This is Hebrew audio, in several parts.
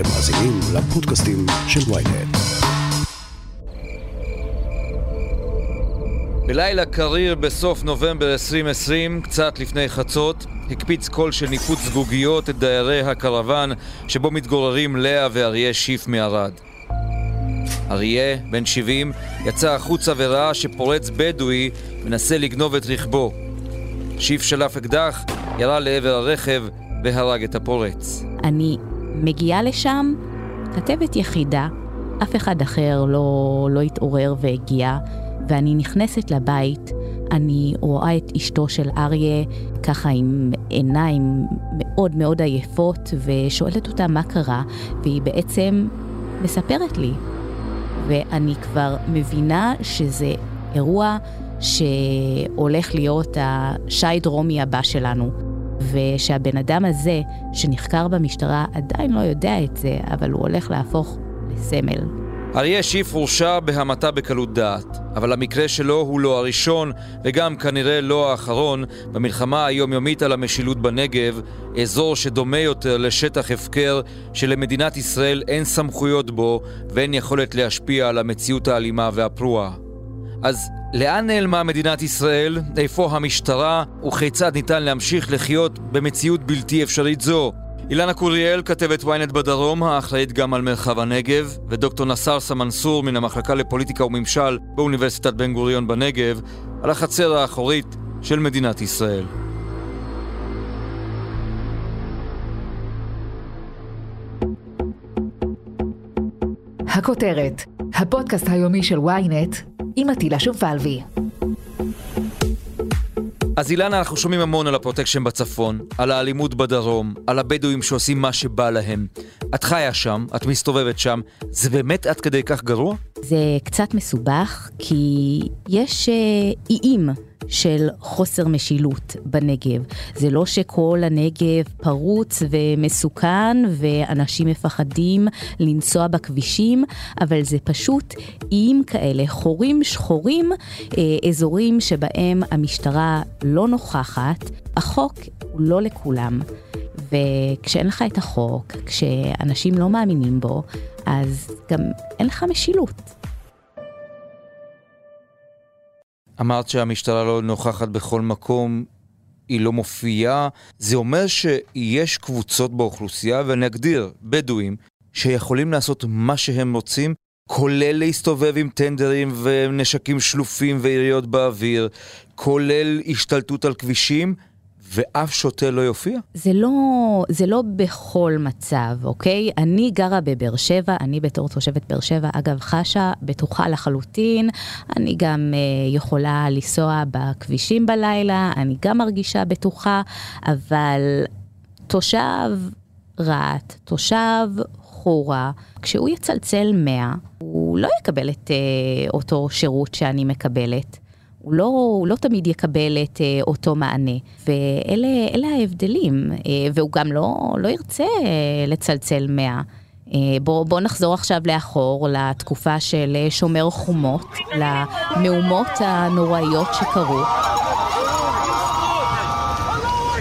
אתם מאזינים לפודקאסטים של ויינט. בלילה קריר בסוף נובמבר 2020, קצת לפני חצות, הקפיץ קול של ניפוץ זגוגיות את דיירי הקרוון שבו מתגוררים לאה ואריה שיף מערד. אריה, בן 70, יצא החוצה וראה שפורץ בדואי מנסה לגנוב את רכבו. שיף שלף אקדח, ירה לעבר הרכב והרג את הפורץ. אני מגיעה לשם, כתבת יחידה, אף אחד אחר לא, לא התעורר והגיע, ואני נכנסת לבית, אני רואה את אשתו של אריה ככה עם עיניים מאוד מאוד עייפות, ושואלת אותה מה קרה, והיא בעצם מספרת לי. ואני כבר מבינה שזה אירוע שהולך להיות השי דרומי הבא שלנו. ושהבן אדם הזה, שנחקר במשטרה, עדיין לא יודע את זה, אבל הוא הולך להפוך לסמל. אריה שיף הורשע בהמתה בקלות דעת, אבל המקרה שלו הוא לא הראשון, וגם כנראה לא האחרון, במלחמה היומיומית על המשילות בנגב, אזור שדומה יותר לשטח הפקר שלמדינת ישראל אין סמכויות בו ואין יכולת להשפיע על המציאות האלימה והפרועה. אז לאן נעלמה מדינת ישראל? איפה המשטרה? וכיצד ניתן להמשיך לחיות במציאות בלתי אפשרית זו? אילנה קוריאל, כתבת ynet בדרום, האחראית גם על מרחב הנגב, ודוקטור נסר סמנסור מן המחלקה לפוליטיקה וממשל באוניברסיטת בן גוריון בנגב, על החצר האחורית של מדינת ישראל. הכותרת, הפודקאסט היומי של ynet עם עטילה שומפלבי. אז אילנה, אנחנו שומעים המון על הפרוטקשן בצפון, על האלימות בדרום, על הבדואים שעושים מה שבא להם. את חיה שם, את מסתובבת שם, זה באמת עד כדי כך גרוע? זה קצת מסובך, כי יש אה, איים של חוסר משילות בנגב. זה לא שכל הנגב פרוץ ומסוכן ואנשים מפחדים לנסוע בכבישים, אבל זה פשוט איים כאלה, חורים שחורים, אה, אזורים שבהם המשטרה לא נוכחת. החוק הוא לא לכולם. וכשאין לך את החוק, כשאנשים לא מאמינים בו, אז גם אין לך משילות. אמרת שהמשטרה לא נוכחת בכל מקום, היא לא מופיעה. זה אומר שיש קבוצות באוכלוסייה, ואני אגדיר, בדואים, שיכולים לעשות מה שהם רוצים, כולל להסתובב עם טנדרים ונשקים שלופים ויריות באוויר, כולל השתלטות על כבישים, ואף שוטר לא יופיע? זה לא, זה לא בכל מצב, אוקיי? אני גרה בבאר שבע, אני בתור תושבת באר שבע, אגב, חשה בטוחה לחלוטין. אני גם אה, יכולה לנסוע בכבישים בלילה, אני גם מרגישה בטוחה, אבל תושב רהט, תושב חורה, כשהוא יצלצל 100, הוא לא יקבל את אה, אותו שירות שאני מקבלת. הוא לא, הוא לא תמיד יקבל את uh, אותו מענה, ואלה ההבדלים, uh, והוא גם לא, לא ירצה uh, לצלצל 100. Uh, בוא, בוא נחזור עכשיו לאחור, לתקופה של uh, שומר חומות, למהומות הנוראיות שקרו.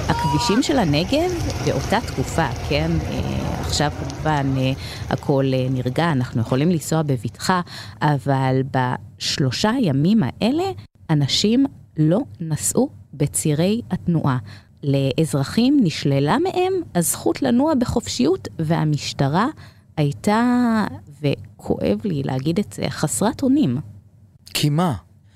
הכבישים של הנגב באותה תקופה, כן? Uh, עכשיו כמובן uh, הכל uh, נרגע, אנחנו יכולים לנסוע בבטחה, אבל בשלושה הימים האלה אנשים לא נסעו בצירי התנועה. לאזרחים נשללה מהם הזכות לנוע בחופשיות, והמשטרה הייתה, וכואב לי להגיד את זה, חסרת אונים. כי מה?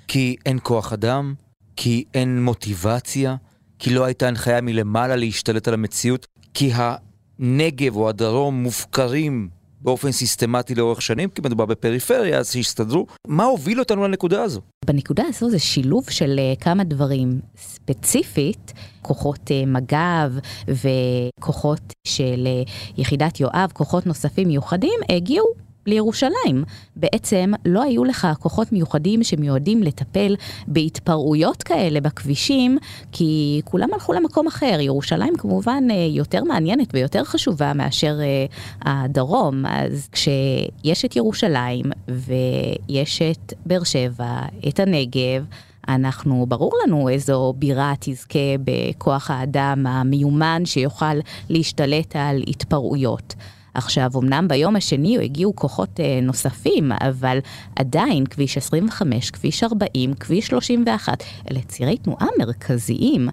כי אין כוח אדם? כי אין מוטיבציה? כי לא הייתה הנחיה מלמעלה להשתלט על המציאות? כי הנגב או הדרום מופקרים באופן סיסטמטי לאורך שנים, כי מדובר בפריפריה, אז שיסתדרו. מה הוביל אותנו לנקודה הזו? בנקודה הזו זה שילוב של uh, כמה דברים. ספציפית, כוחות uh, מג"ב וכוחות של uh, יחידת יואב, כוחות נוספים מיוחדים, הגיעו לירושלים. בעצם לא היו לך כוחות מיוחדים שמיועדים לטפל בהתפרעויות כאלה בכבישים, כי כולם הלכו למקום אחר. ירושלים כמובן אה, יותר מעניינת ויותר חשובה מאשר אה, הדרום. אז כשיש את ירושלים ויש את באר שבע, את הנגב, אנחנו, ברור לנו איזו בירה תזכה בכוח האדם המיומן שיוכל להשתלט על התפרעויות. עכשיו, אמנם ביום השני הגיעו כוחות אה, נוספים, אבל עדיין כביש 25, כביש 40, כביש 31, אלה צירי תנועה מרכזיים,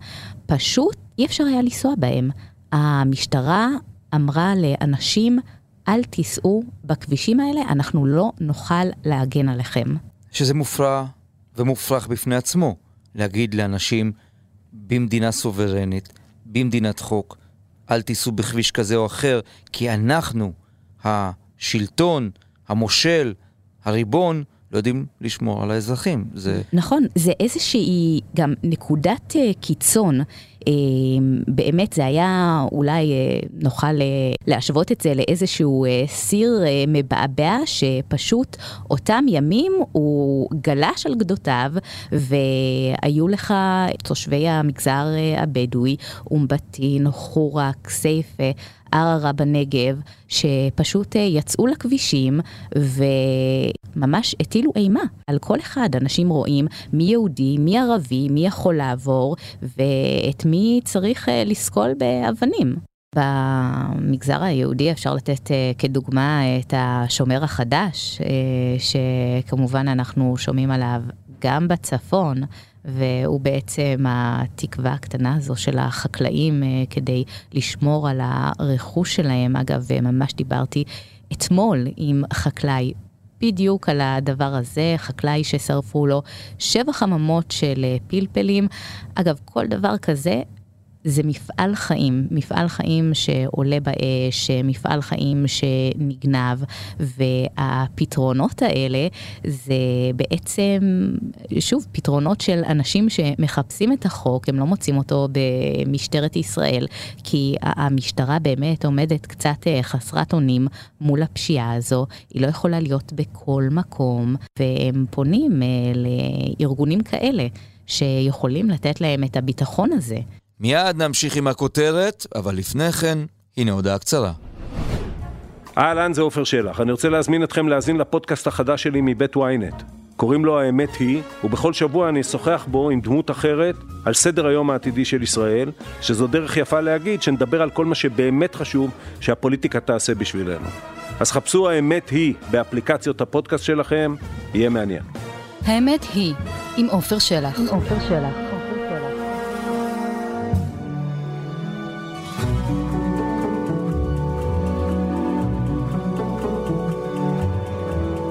פשוט אי אפשר היה לנסוע בהם. המשטרה אמרה לאנשים, אל תיסעו בכבישים האלה, אנחנו לא נוכל להגן עליכם. שזה מופרע ומופרך בפני עצמו, להגיד לאנשים במדינה סוברנית, במדינת חוק, אל תיסעו בכביש כזה או אחר, כי אנחנו, השלטון, המושל, הריבון, לא יודעים לשמור על האזרחים. זה... נכון, זה איזושהי גם נקודת uh, קיצון. Uh, באמת זה היה, אולי uh, נוכל uh, להשוות את זה לאיזשהו uh, סיר מבעבע, שפשוט אותם ימים הוא גלש על גדותיו, והיו לך תושבי המגזר הבדואי, אום בטין, חורה, כסייפה, ערערה בנגב, שפשוט אה, יצאו לכבישים וממש הטילו אימה על כל אחד. אנשים רואים מי יהודי, מי ערבי, מי יכול לעבור, ואת מי צריך אה, לסקול באבנים. במגזר היהודי אפשר לתת אה, כדוגמה את השומר החדש, שכמובן אנחנו שומעים עליו גם בצפון. והוא בעצם התקווה הקטנה הזו של החקלאים אה, כדי לשמור על הרכוש שלהם. אגב, ממש דיברתי אתמול עם חקלאי בדיוק על הדבר הזה, חקלאי ששרפו לו שבע חממות של פלפלים. אגב, כל דבר כזה זה מפעל חיים, מפעל חיים שעולה באש, מפעל חיים שנגנב, והפתרונות האלה זה בעצם, שוב, פתרונות של אנשים שמחפשים את החוק, הם לא מוצאים אותו במשטרת ישראל, כי המשטרה באמת עומדת קצת אה, חסרת אונים מול הפשיעה הזו, היא לא יכולה להיות בכל מקום, והם פונים אה, לארגונים כאלה. שיכולים לתת להם את הביטחון הזה. מיד נמשיך עם הכותרת, אבל לפני כן, הנה הודעה קצרה. אהלן, זה עופר שלח. אני רוצה להזמין אתכם להאזין לפודקאסט החדש שלי מבית ynet. קוראים לו האמת היא, ובכל שבוע אני אשוחח בו עם דמות אחרת על סדר היום העתידי של ישראל, שזו דרך יפה להגיד שנדבר על כל מה שבאמת חשוב שהפוליטיקה תעשה בשבילנו. אז חפשו האמת היא באפליקציות הפודקאסט שלכם, יהיה מעניין. האמת היא, עם עופר שלח. עם עופר שלח.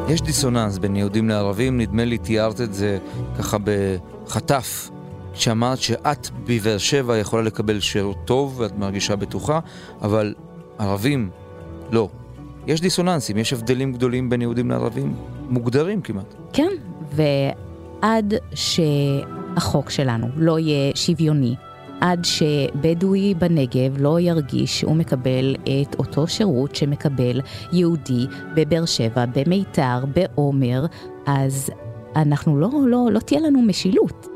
יש דיסוננס בין יהודים לערבים, נדמה לי תיארת את זה ככה בחטף, שאמרת שאת בבאר שבע יכולה לקבל שירות טוב ואת מרגישה בטוחה, אבל ערבים לא. יש דיסוננסים, יש הבדלים גדולים בין יהודים לערבים, מוגדרים כמעט. כן, ועד שהחוק שלנו לא יהיה שוויוני, עד שבדואי בנגב לא ירגיש שהוא מקבל את אותו שירות שמקבל יהודי בבאר שבע, במיתר, בעומר, אז אנחנו לא, לא, לא תהיה לנו משילות.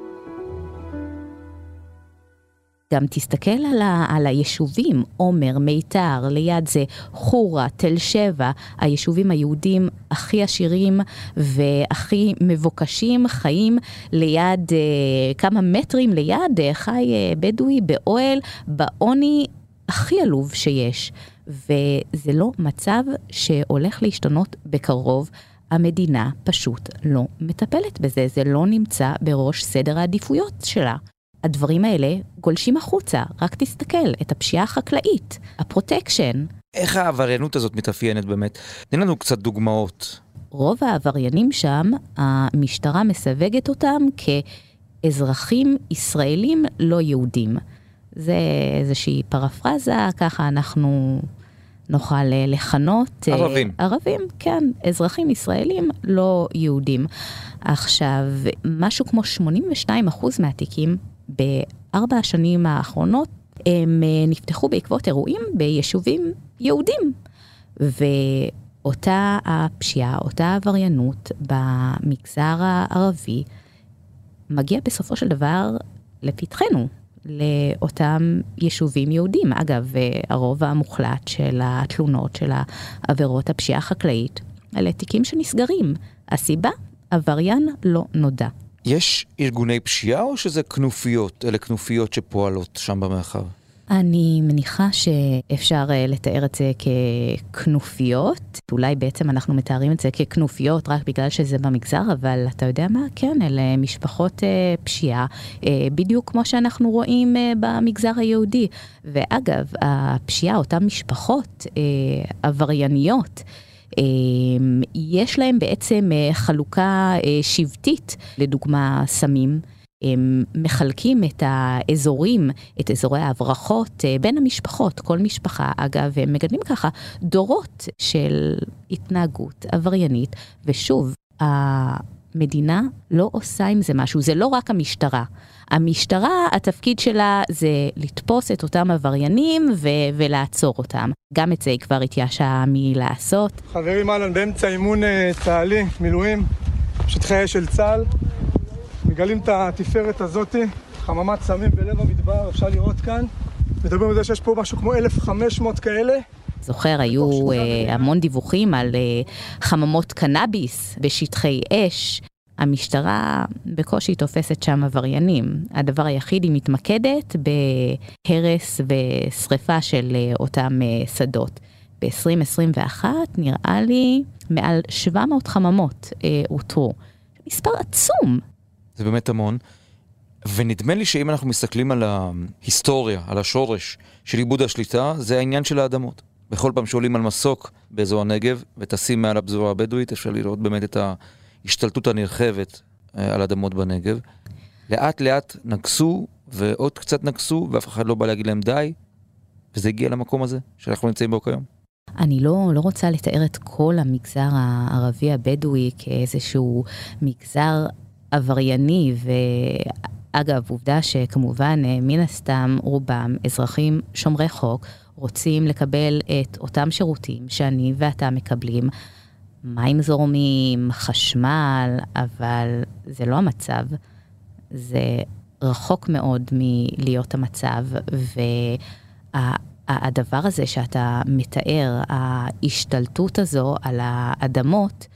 גם תסתכל על, ה, על היישובים, עומר, מיתר, ליד זה חורה, תל שבע, היישובים היהודים הכי עשירים והכי מבוקשים, חיים ליד, אה, כמה מטרים ליד, אה, חי אה, בדואי באוהל, בעוני הכי עלוב שיש. וזה לא מצב שהולך להשתנות בקרוב. המדינה פשוט לא מטפלת בזה, זה לא נמצא בראש סדר העדיפויות שלה. הדברים האלה גולשים החוצה, רק תסתכל, את הפשיעה החקלאית, הפרוטקשן. איך העבריינות הזאת מתאפיינת באמת? תן לנו קצת דוגמאות. רוב העבריינים שם, המשטרה מסווגת אותם כאזרחים ישראלים לא יהודים. זה איזושהי פרפרזה, ככה אנחנו נוכל אה, לכנות. אה, ערבים. ערבים, כן, אזרחים ישראלים לא יהודים. עכשיו, משהו כמו 82% מהתיקים בארבע השנים האחרונות הם אה, נפתחו בעקבות אירועים ביישובים יהודים. ואותה הפשיעה, אותה עבריינות במגזר הערבי, מגיע בסופו של דבר לפתחנו, לאותם יישובים יהודים. אגב, הרוב המוחלט של התלונות של העבירות הפשיעה החקלאית, אלה תיקים שנסגרים. הסיבה, עבריין לא נודע. יש ארגוני פשיעה או שזה כנופיות? אלה כנופיות שפועלות שם במרחב? אני מניחה שאפשר אה, לתאר את זה ככנופיות, אולי בעצם אנחנו מתארים את זה ככנופיות רק בגלל שזה במגזר, אבל אתה יודע מה? כן, אלה משפחות אה, פשיעה, אה, בדיוק כמו שאנחנו רואים במגזר היהודי. ואגב, הפשיעה, אותן משפחות עברייניות, יש להם בעצם חלוקה שבטית, לדוגמה סמים. הם מחלקים את האזורים, את אזורי ההברחות אה, בין המשפחות, כל משפחה, אגב, הם מגדלים ככה דורות של התנהגות עבריינית, ושוב, המדינה לא עושה עם זה משהו, זה לא רק המשטרה. המשטרה, התפקיד שלה זה לתפוס את אותם עבריינים ו- ולעצור אותם. גם את זה היא כבר התייאשה מלעשות. חברים, אהלן, באמצע אימון אה, צה"לי, מילואים, שטחי אש של צה"ל. מגלים את התפארת הזאתי, חממת סמים בלב המדבר, אפשר לראות כאן. מדברים על זה שיש פה משהו כמו 1,500 כאלה. זוכר, היו uh, המון דיווחים על uh, חממות קנאביס בשטחי אש. המשטרה בקושי תופסת שם עבריינים. הדבר היחיד היא מתמקדת בהרס ושריפה של uh, אותם uh, שדות. ב-2021 נראה לי מעל 700 חממות uh, אותרו. מספר עצום זה באמת המון. ונדמה לי שאם אנחנו מסתכלים על ההיסטוריה, על השורש של איבוד השליטה, זה העניין של האדמות. בכל פעם שעולים על מסוק באזור הנגב וטסים מעל הפזורה הבדואית, אפשר לראות באמת את ההשתלטות הנרחבת אה, על אדמות בנגב. לאט לאט נגסו ועוד קצת נגסו, ואף אחד לא בא להגיד להם די, וזה הגיע למקום הזה שאנחנו נמצאים בו כיום. אני לא, לא רוצה לתאר את כל המגזר הערבי הבדואי כאיזשהו מגזר עברייני, ואגב, עובדה שכמובן, אה, מן הסתם, רובם אזרחים שומרי חוק, רוצים לקבל את אותם שירותים שאני ואתה מקבלים, מים זורמים, חשמל, אבל זה לא המצב. זה רחוק מאוד מלהיות המצב, והדבר הזה שאתה מתאר, ההשתלטות הזו על האדמות,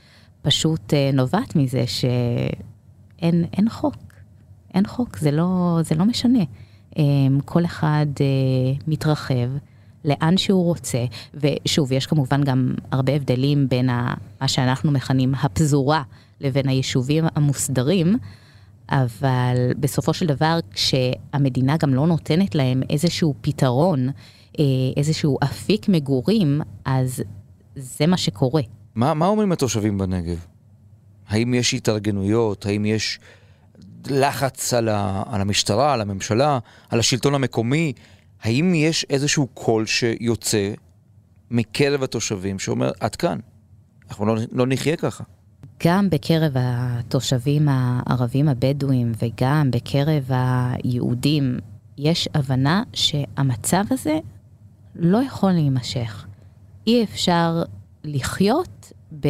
פשוט אה, נובעת מזה ש... אין, חוק. אין חוק, זה לא, זה לא משנה. אמ, כל אחד אה, מתרחב לאן שהוא רוצה, ושוב, יש כמובן גם הרבה הבדלים בין ה, מה שאנחנו מכנים הפזורה לבין היישובים המוסדרים, אבל בסופו של דבר, כשהמדינה גם לא נותנת להם איזשהו פתרון, אה, איזשהו אפיק מגורים, אז זה מה שקורה. מה, מה אומרים התושבים בנגב? האם יש התארגנויות? האם יש לחץ על, ה, על המשטרה, על הממשלה, על השלטון המקומי? האם יש איזשהו קול שיוצא מקרב התושבים שאומר, עד כאן, אנחנו לא, לא נחיה ככה? גם בקרב התושבים הערבים הבדואים וגם בקרב היהודים יש הבנה שהמצב הזה לא יכול להימשך. אי אפשר לחיות ב...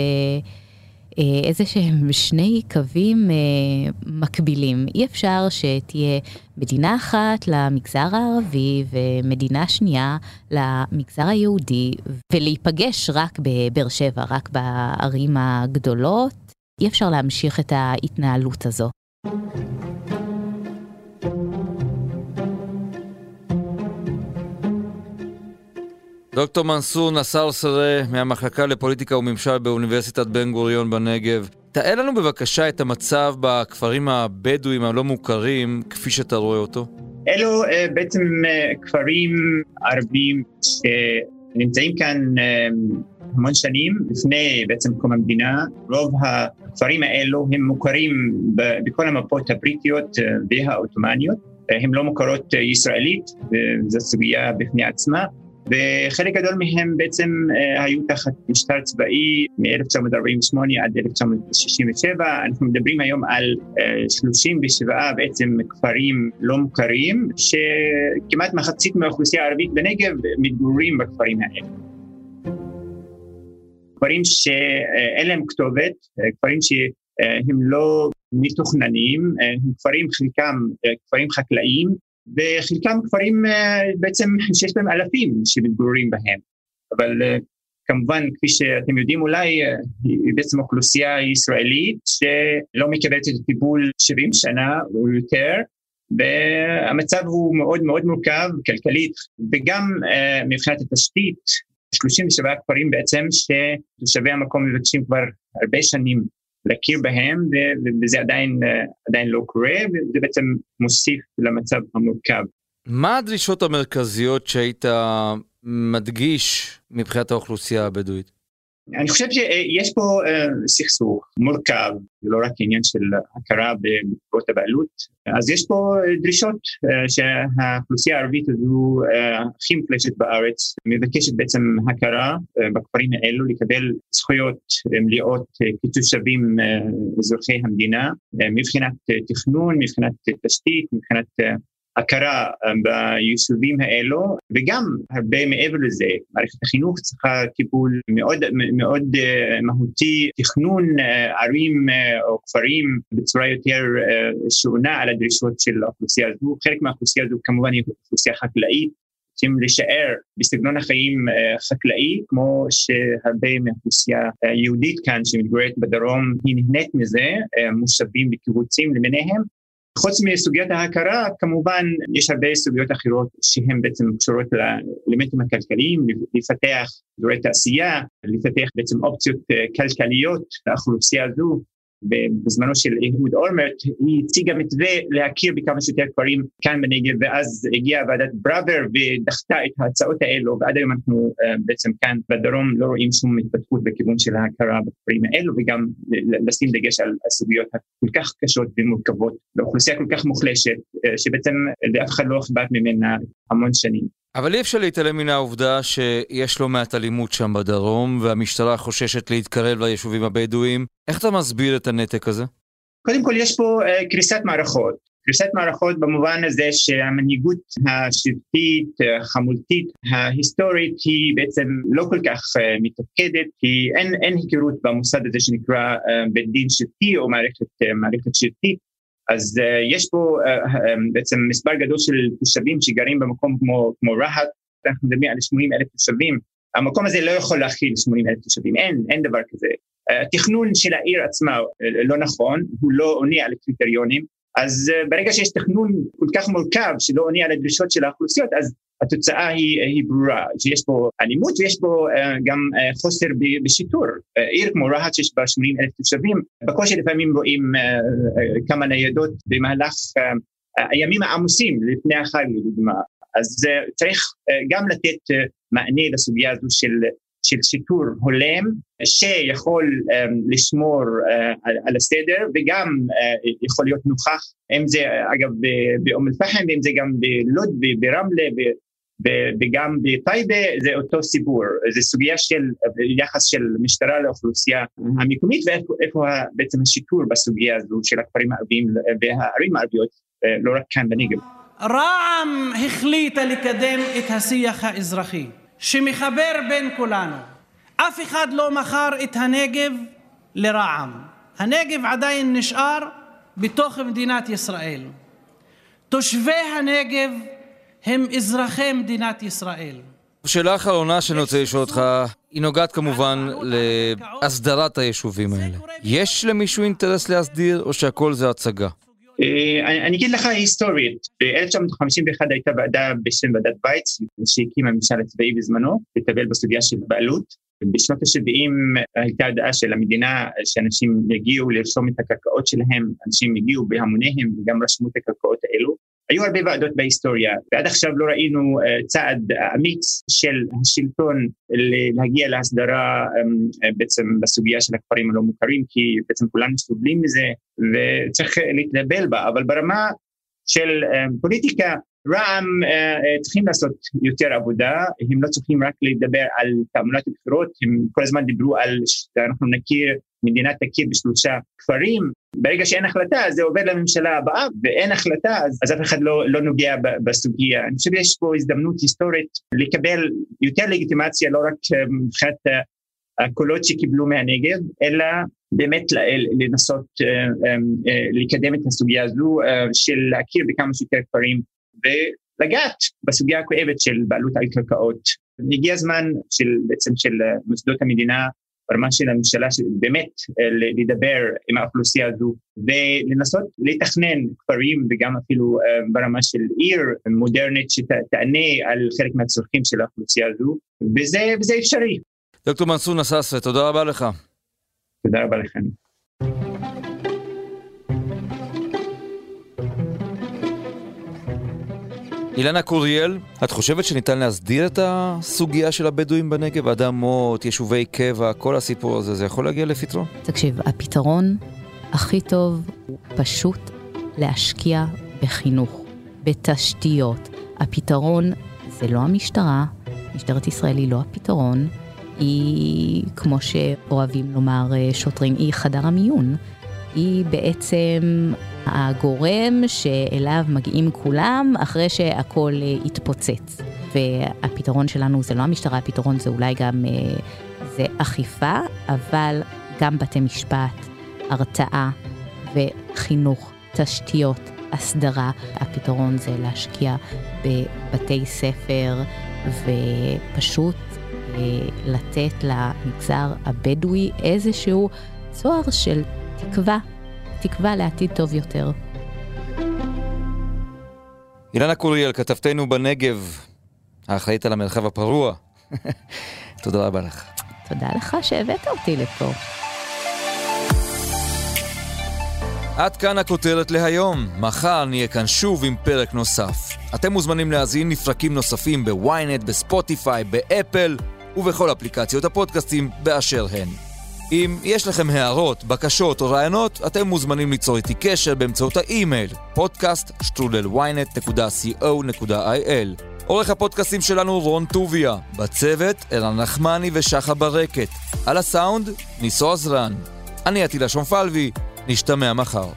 אה, איזה שהם שני קווים אה, מקבילים. אי אפשר שתהיה מדינה אחת למגזר הערבי ומדינה שנייה למגזר היהודי, ולהיפגש רק בבאר שבע, רק בערים הגדולות. אי אפשר להמשיך את ההתנהלות הזו. דוקטור מנסור נסר סרה מהמחלקה לפוליטיקה וממשל באוניברסיטת בן גוריון בנגב. תאר לנו בבקשה את המצב בכפרים הבדואיים הלא מוכרים, כפי שאתה רואה אותו. אלו uh, בעצם uh, כפרים ערבים שנמצאים כאן uh, המון שנים לפני בעצם קום המדינה. רוב הכפרים האלו הם מוכרים בכל המפות הבריטיות והעות'מאניות. הם לא מוכרות ישראלית, וזו סוגיה בפני עצמה. וחלק גדול מהם בעצם אה, היו תחת משטר צבאי מ-1948 עד 1967. אנחנו מדברים היום על 37 אה, בעצם כפרים לא מוכרים, שכמעט מחצית מהאוכלוסייה הערבית בנגב מתגוררים בכפרים האלה. כפרים שאין להם כתובת, אה, כפרים שהם לא מתוכננים, הם כפרים חלקם כפרים חקלאיים וחלקם כפרים אה, בעצם שיש בהם אלפים שמתגוררים בהם. אבל אה, כמובן, כפי שאתם יודעים אולי, אה, היא בעצם אוכלוסייה ישראלית שלא מקבלת את הטיפול 70 שנה או יותר, והמצב הוא מאוד מאוד מורכב כלכלית וגם מבחינת התשתית 37 כפרים בעצם שתושבי המקום מבקשים כבר הרבה שנים להכיר בהם וזה עדיין, uh, עדיין לא קורה וזה בעצם מוסיף למצב המורכב. מה הדרישות המרכזיות שהיית מדגיש מבחינת האוכלוסייה הבדואית? אני חושב שיש פה uh, סכסוך מורכב, זה לא רק עניין של הכרה בקופות הבעלות, אז יש פה דרישות uh, שהאוכלוסייה הערבית הזו הכי מפלשת בארץ מבקשת בעצם הכרה בכפרים האלו לקבל זכויות מלאות כתושבים אזרחי המדינה מבחינת תכנון, מבחינת תשתית, מבחינת הכרה אה, ביישובים האלו וגם הרבה מעבר לזה מערכת החינוך צריכה טיפול מאוד מאוד אה, מהותי תכנון אה, ערים או כפרים בצורה יותר שעונה על הדרישות של האוכלוסייה הזו. חלק מהאוכלוסייה הזו כמובן היא אוכלוסייה חקלאית. רוצים להישאר בסגנון החיים חקלאי כמו שהרבה מהאוכלוסייה היהודית כאן שמתגוררת בדרום היא נהנית מזה מושבים וקיבוצים למיניהם חוץ מסוגיית ההכרה, כמובן יש הרבה סוגיות אחרות שהן בעצם קשורות לאלמנטים הכלכליים, לפתח אזורי תעשייה, לפתח בעצם אופציות אה, כלכליות לאוכלוסייה הזו. בזמנו של אהוד אולמרט, היא הציגה מתווה להכיר בכמה שיותר כפרים כאן בנגב, ואז הגיעה ועדת בראבר ודחתה את ההצעות האלו, ועד היום אנחנו uh, בעצם כאן בדרום לא רואים שום התפתחות בכיוון של ההכרה בכפרים האלו, וגם לשים דגש על הסוגיות הכל כך קשות ומורכבות, לאוכלוסייה כל כך מוחלשת, uh, שבעצם לאף אחד לא אכפת ממנה המון שנים. אבל אי אפשר להתעלם מן העובדה שיש לא מעט אלימות שם בדרום, והמשטרה חוששת להתקרב ליישובים הבדואיים. איך אתה מסביר את הנתק הזה? קודם כל יש פה uh, קריסת מערכות. קריסת מערכות במובן הזה שהמנהיגות השבטית, החמולתית, ההיסטורית היא בעצם לא כל כך uh, מתפקדת, כי אין, אין היכרות במוסד הזה שנקרא uh, בית דין שבטי או מערכת, מערכת שבטית. אז uh, יש פה uh, uh, בעצם מספר גדול של תושבים שגרים במקום כמו, כמו רהט, אנחנו מדברים על 80 אלף תושבים, המקום הזה לא יכול להכיל 80 אלף תושבים, אין, אין דבר כזה. התכנון של העיר עצמה לא נכון, הוא לא עונה על הקריטריונים, אז ברגע שיש תכנון כל כך מורכב שלא עונה על הדרישות של האוכלוסיות, אז התוצאה היא, היא ברורה, שיש פה אלימות ויש פה uh, גם uh, חוסר בשיטור. Uh, עיר כמו רהט שיש בה 80 אלף תושבים, בקושי לפעמים רואים כמה ניידות במהלך הימים העמוסים לפני החג לדוגמה. אז צריך גם לתת מענה לסוגיה הזו של של שיטור הולם שיכול לשמור על, על הסדר וגם יכול להיות נוכח אם זה אגב באום אל-פחם ואם זה גם בלוד וברמלה וגם בטייבה זה אותו סיפור, זה סוגיה של יחס של משטרה לאוכלוסייה המקומית ואיפה בעצם השיטור בסוגיה הזו של הכפרים הערביים והערים הערביות, לא רק כאן בנגב. רע"מ החליטה לקדם את השיח האזרחי שמחבר בין כולנו. אף אחד לא מכר את הנגב לרע"מ. הנגב עדיין נשאר בתוך מדינת ישראל. תושבי הנגב הם אזרחי מדינת ישראל. שאלה אחרונה שאני רוצה לשאול אותך, היא נוגעת כמובן להסדרת היישובים האלה. יש למישהו אינטרס להסדיר, או שהכל זה הצגה? אה, אני אגיד לך היסטורית, ב-1951 הייתה ועדה בשם ועדת וייץ, שהקימה הממשל הצבאי בזמנו, לטפל בסוגיה של בעלות. בשנות ה-70 הייתה הדעה של המדינה שאנשים יגיעו לרשום את הקרקעות שלהם, אנשים הגיעו בהמוניהם וגם רשמו את הקרקעות האלו. היו הרבה ועדות בהיסטוריה, ועד עכשיו לא ראינו uh, צעד אמיץ של השלטון להגיע להסדרה um, בעצם בסוגיה של הכפרים הלא מוכרים, כי בעצם כולנו סובלים מזה וצריך להתנבל בה, אבל ברמה של פוליטיקה רע"מ צריכים לעשות יותר עבודה, הם לא צריכים רק לדבר על תעמולת בחירות, הם כל הזמן דיברו על שאנחנו נכיר, מדינה תכיר בשלושה כפרים, ברגע שאין החלטה זה עובר לממשלה הבאה ואין החלטה אז, אז אף אחד לא, לא נוגע בסוגיה. אני חושב שיש פה הזדמנות היסטורית לקבל יותר לגיטימציה לא רק מבחינת הקולות שקיבלו מהנגב אלא באמת לנסות לקדם את הסוגיה הזו של להכיר בכמה שיותר כפרים ולגעת בסוגיה הכואבת של בעלות על קרקעות. הגיע הזמן של בעצם של מוסדות המדינה ברמה של הממשלה, באמת לדבר עם האוכלוסייה הזו ולנסות לתכנן כפרים וגם אפילו ברמה של עיר מודרנית שתענה על חלק מהצרכים של האוכלוסייה הזו, וזה, וזה אפשרי. דוקטור מנסור נסאסרה, תודה רבה לך. תודה רבה לכם. אילנה קוריאל, את חושבת שניתן להסדיר את הסוגיה של הבדואים בנגב, אדמות, יישובי קבע, כל הסיפור הזה, זה יכול להגיע לפתרון? תקשיב, הפתרון הכי טוב הוא פשוט להשקיע בחינוך, בתשתיות. הפתרון זה לא המשטרה, משטרת ישראל היא לא הפתרון, היא, כמו שאוהבים לומר אה, שוטרים, היא חדר המיון. היא בעצם הגורם שאליו מגיעים כולם אחרי שהכל אה, התפוצץ. והפתרון שלנו זה לא המשטרה, הפתרון זה אולי גם, אה, זה אכיפה, אבל גם בתי משפט, הרתעה וחינוך, תשתיות, הסדרה. הפתרון זה להשקיע בבתי ספר ופשוט אה, לתת למגזר הבדואי איזשהו צוהר של תקווה, תקווה לעתיד טוב יותר. אילנה קוריאל, כתבתנו בנגב, האחראית על המרחב הפרוע. תודה רבה לך. תודה לך שהבאת אותי לפה. עד כאן הכותרת להיום. מחר נהיה כאן שוב עם פרק נוסף. אתם מוזמנים להזין לפרקים נוספים בוויינט, בספוטיפיי, באפל ובכל אפליקציות הפודקאסטים באשר הן. אם יש לכם הערות, בקשות או רעיונות, אתם מוזמנים ליצור איתי קשר באמצעות האימייל podcast.ynet.co.il עורך הפודקאסטים שלנו רון טוביה, בצוות ערן נחמני ושחה ברקת, על הסאונד ניסו עזרן. אני עטילה שומפלבי, נשתמע מחר.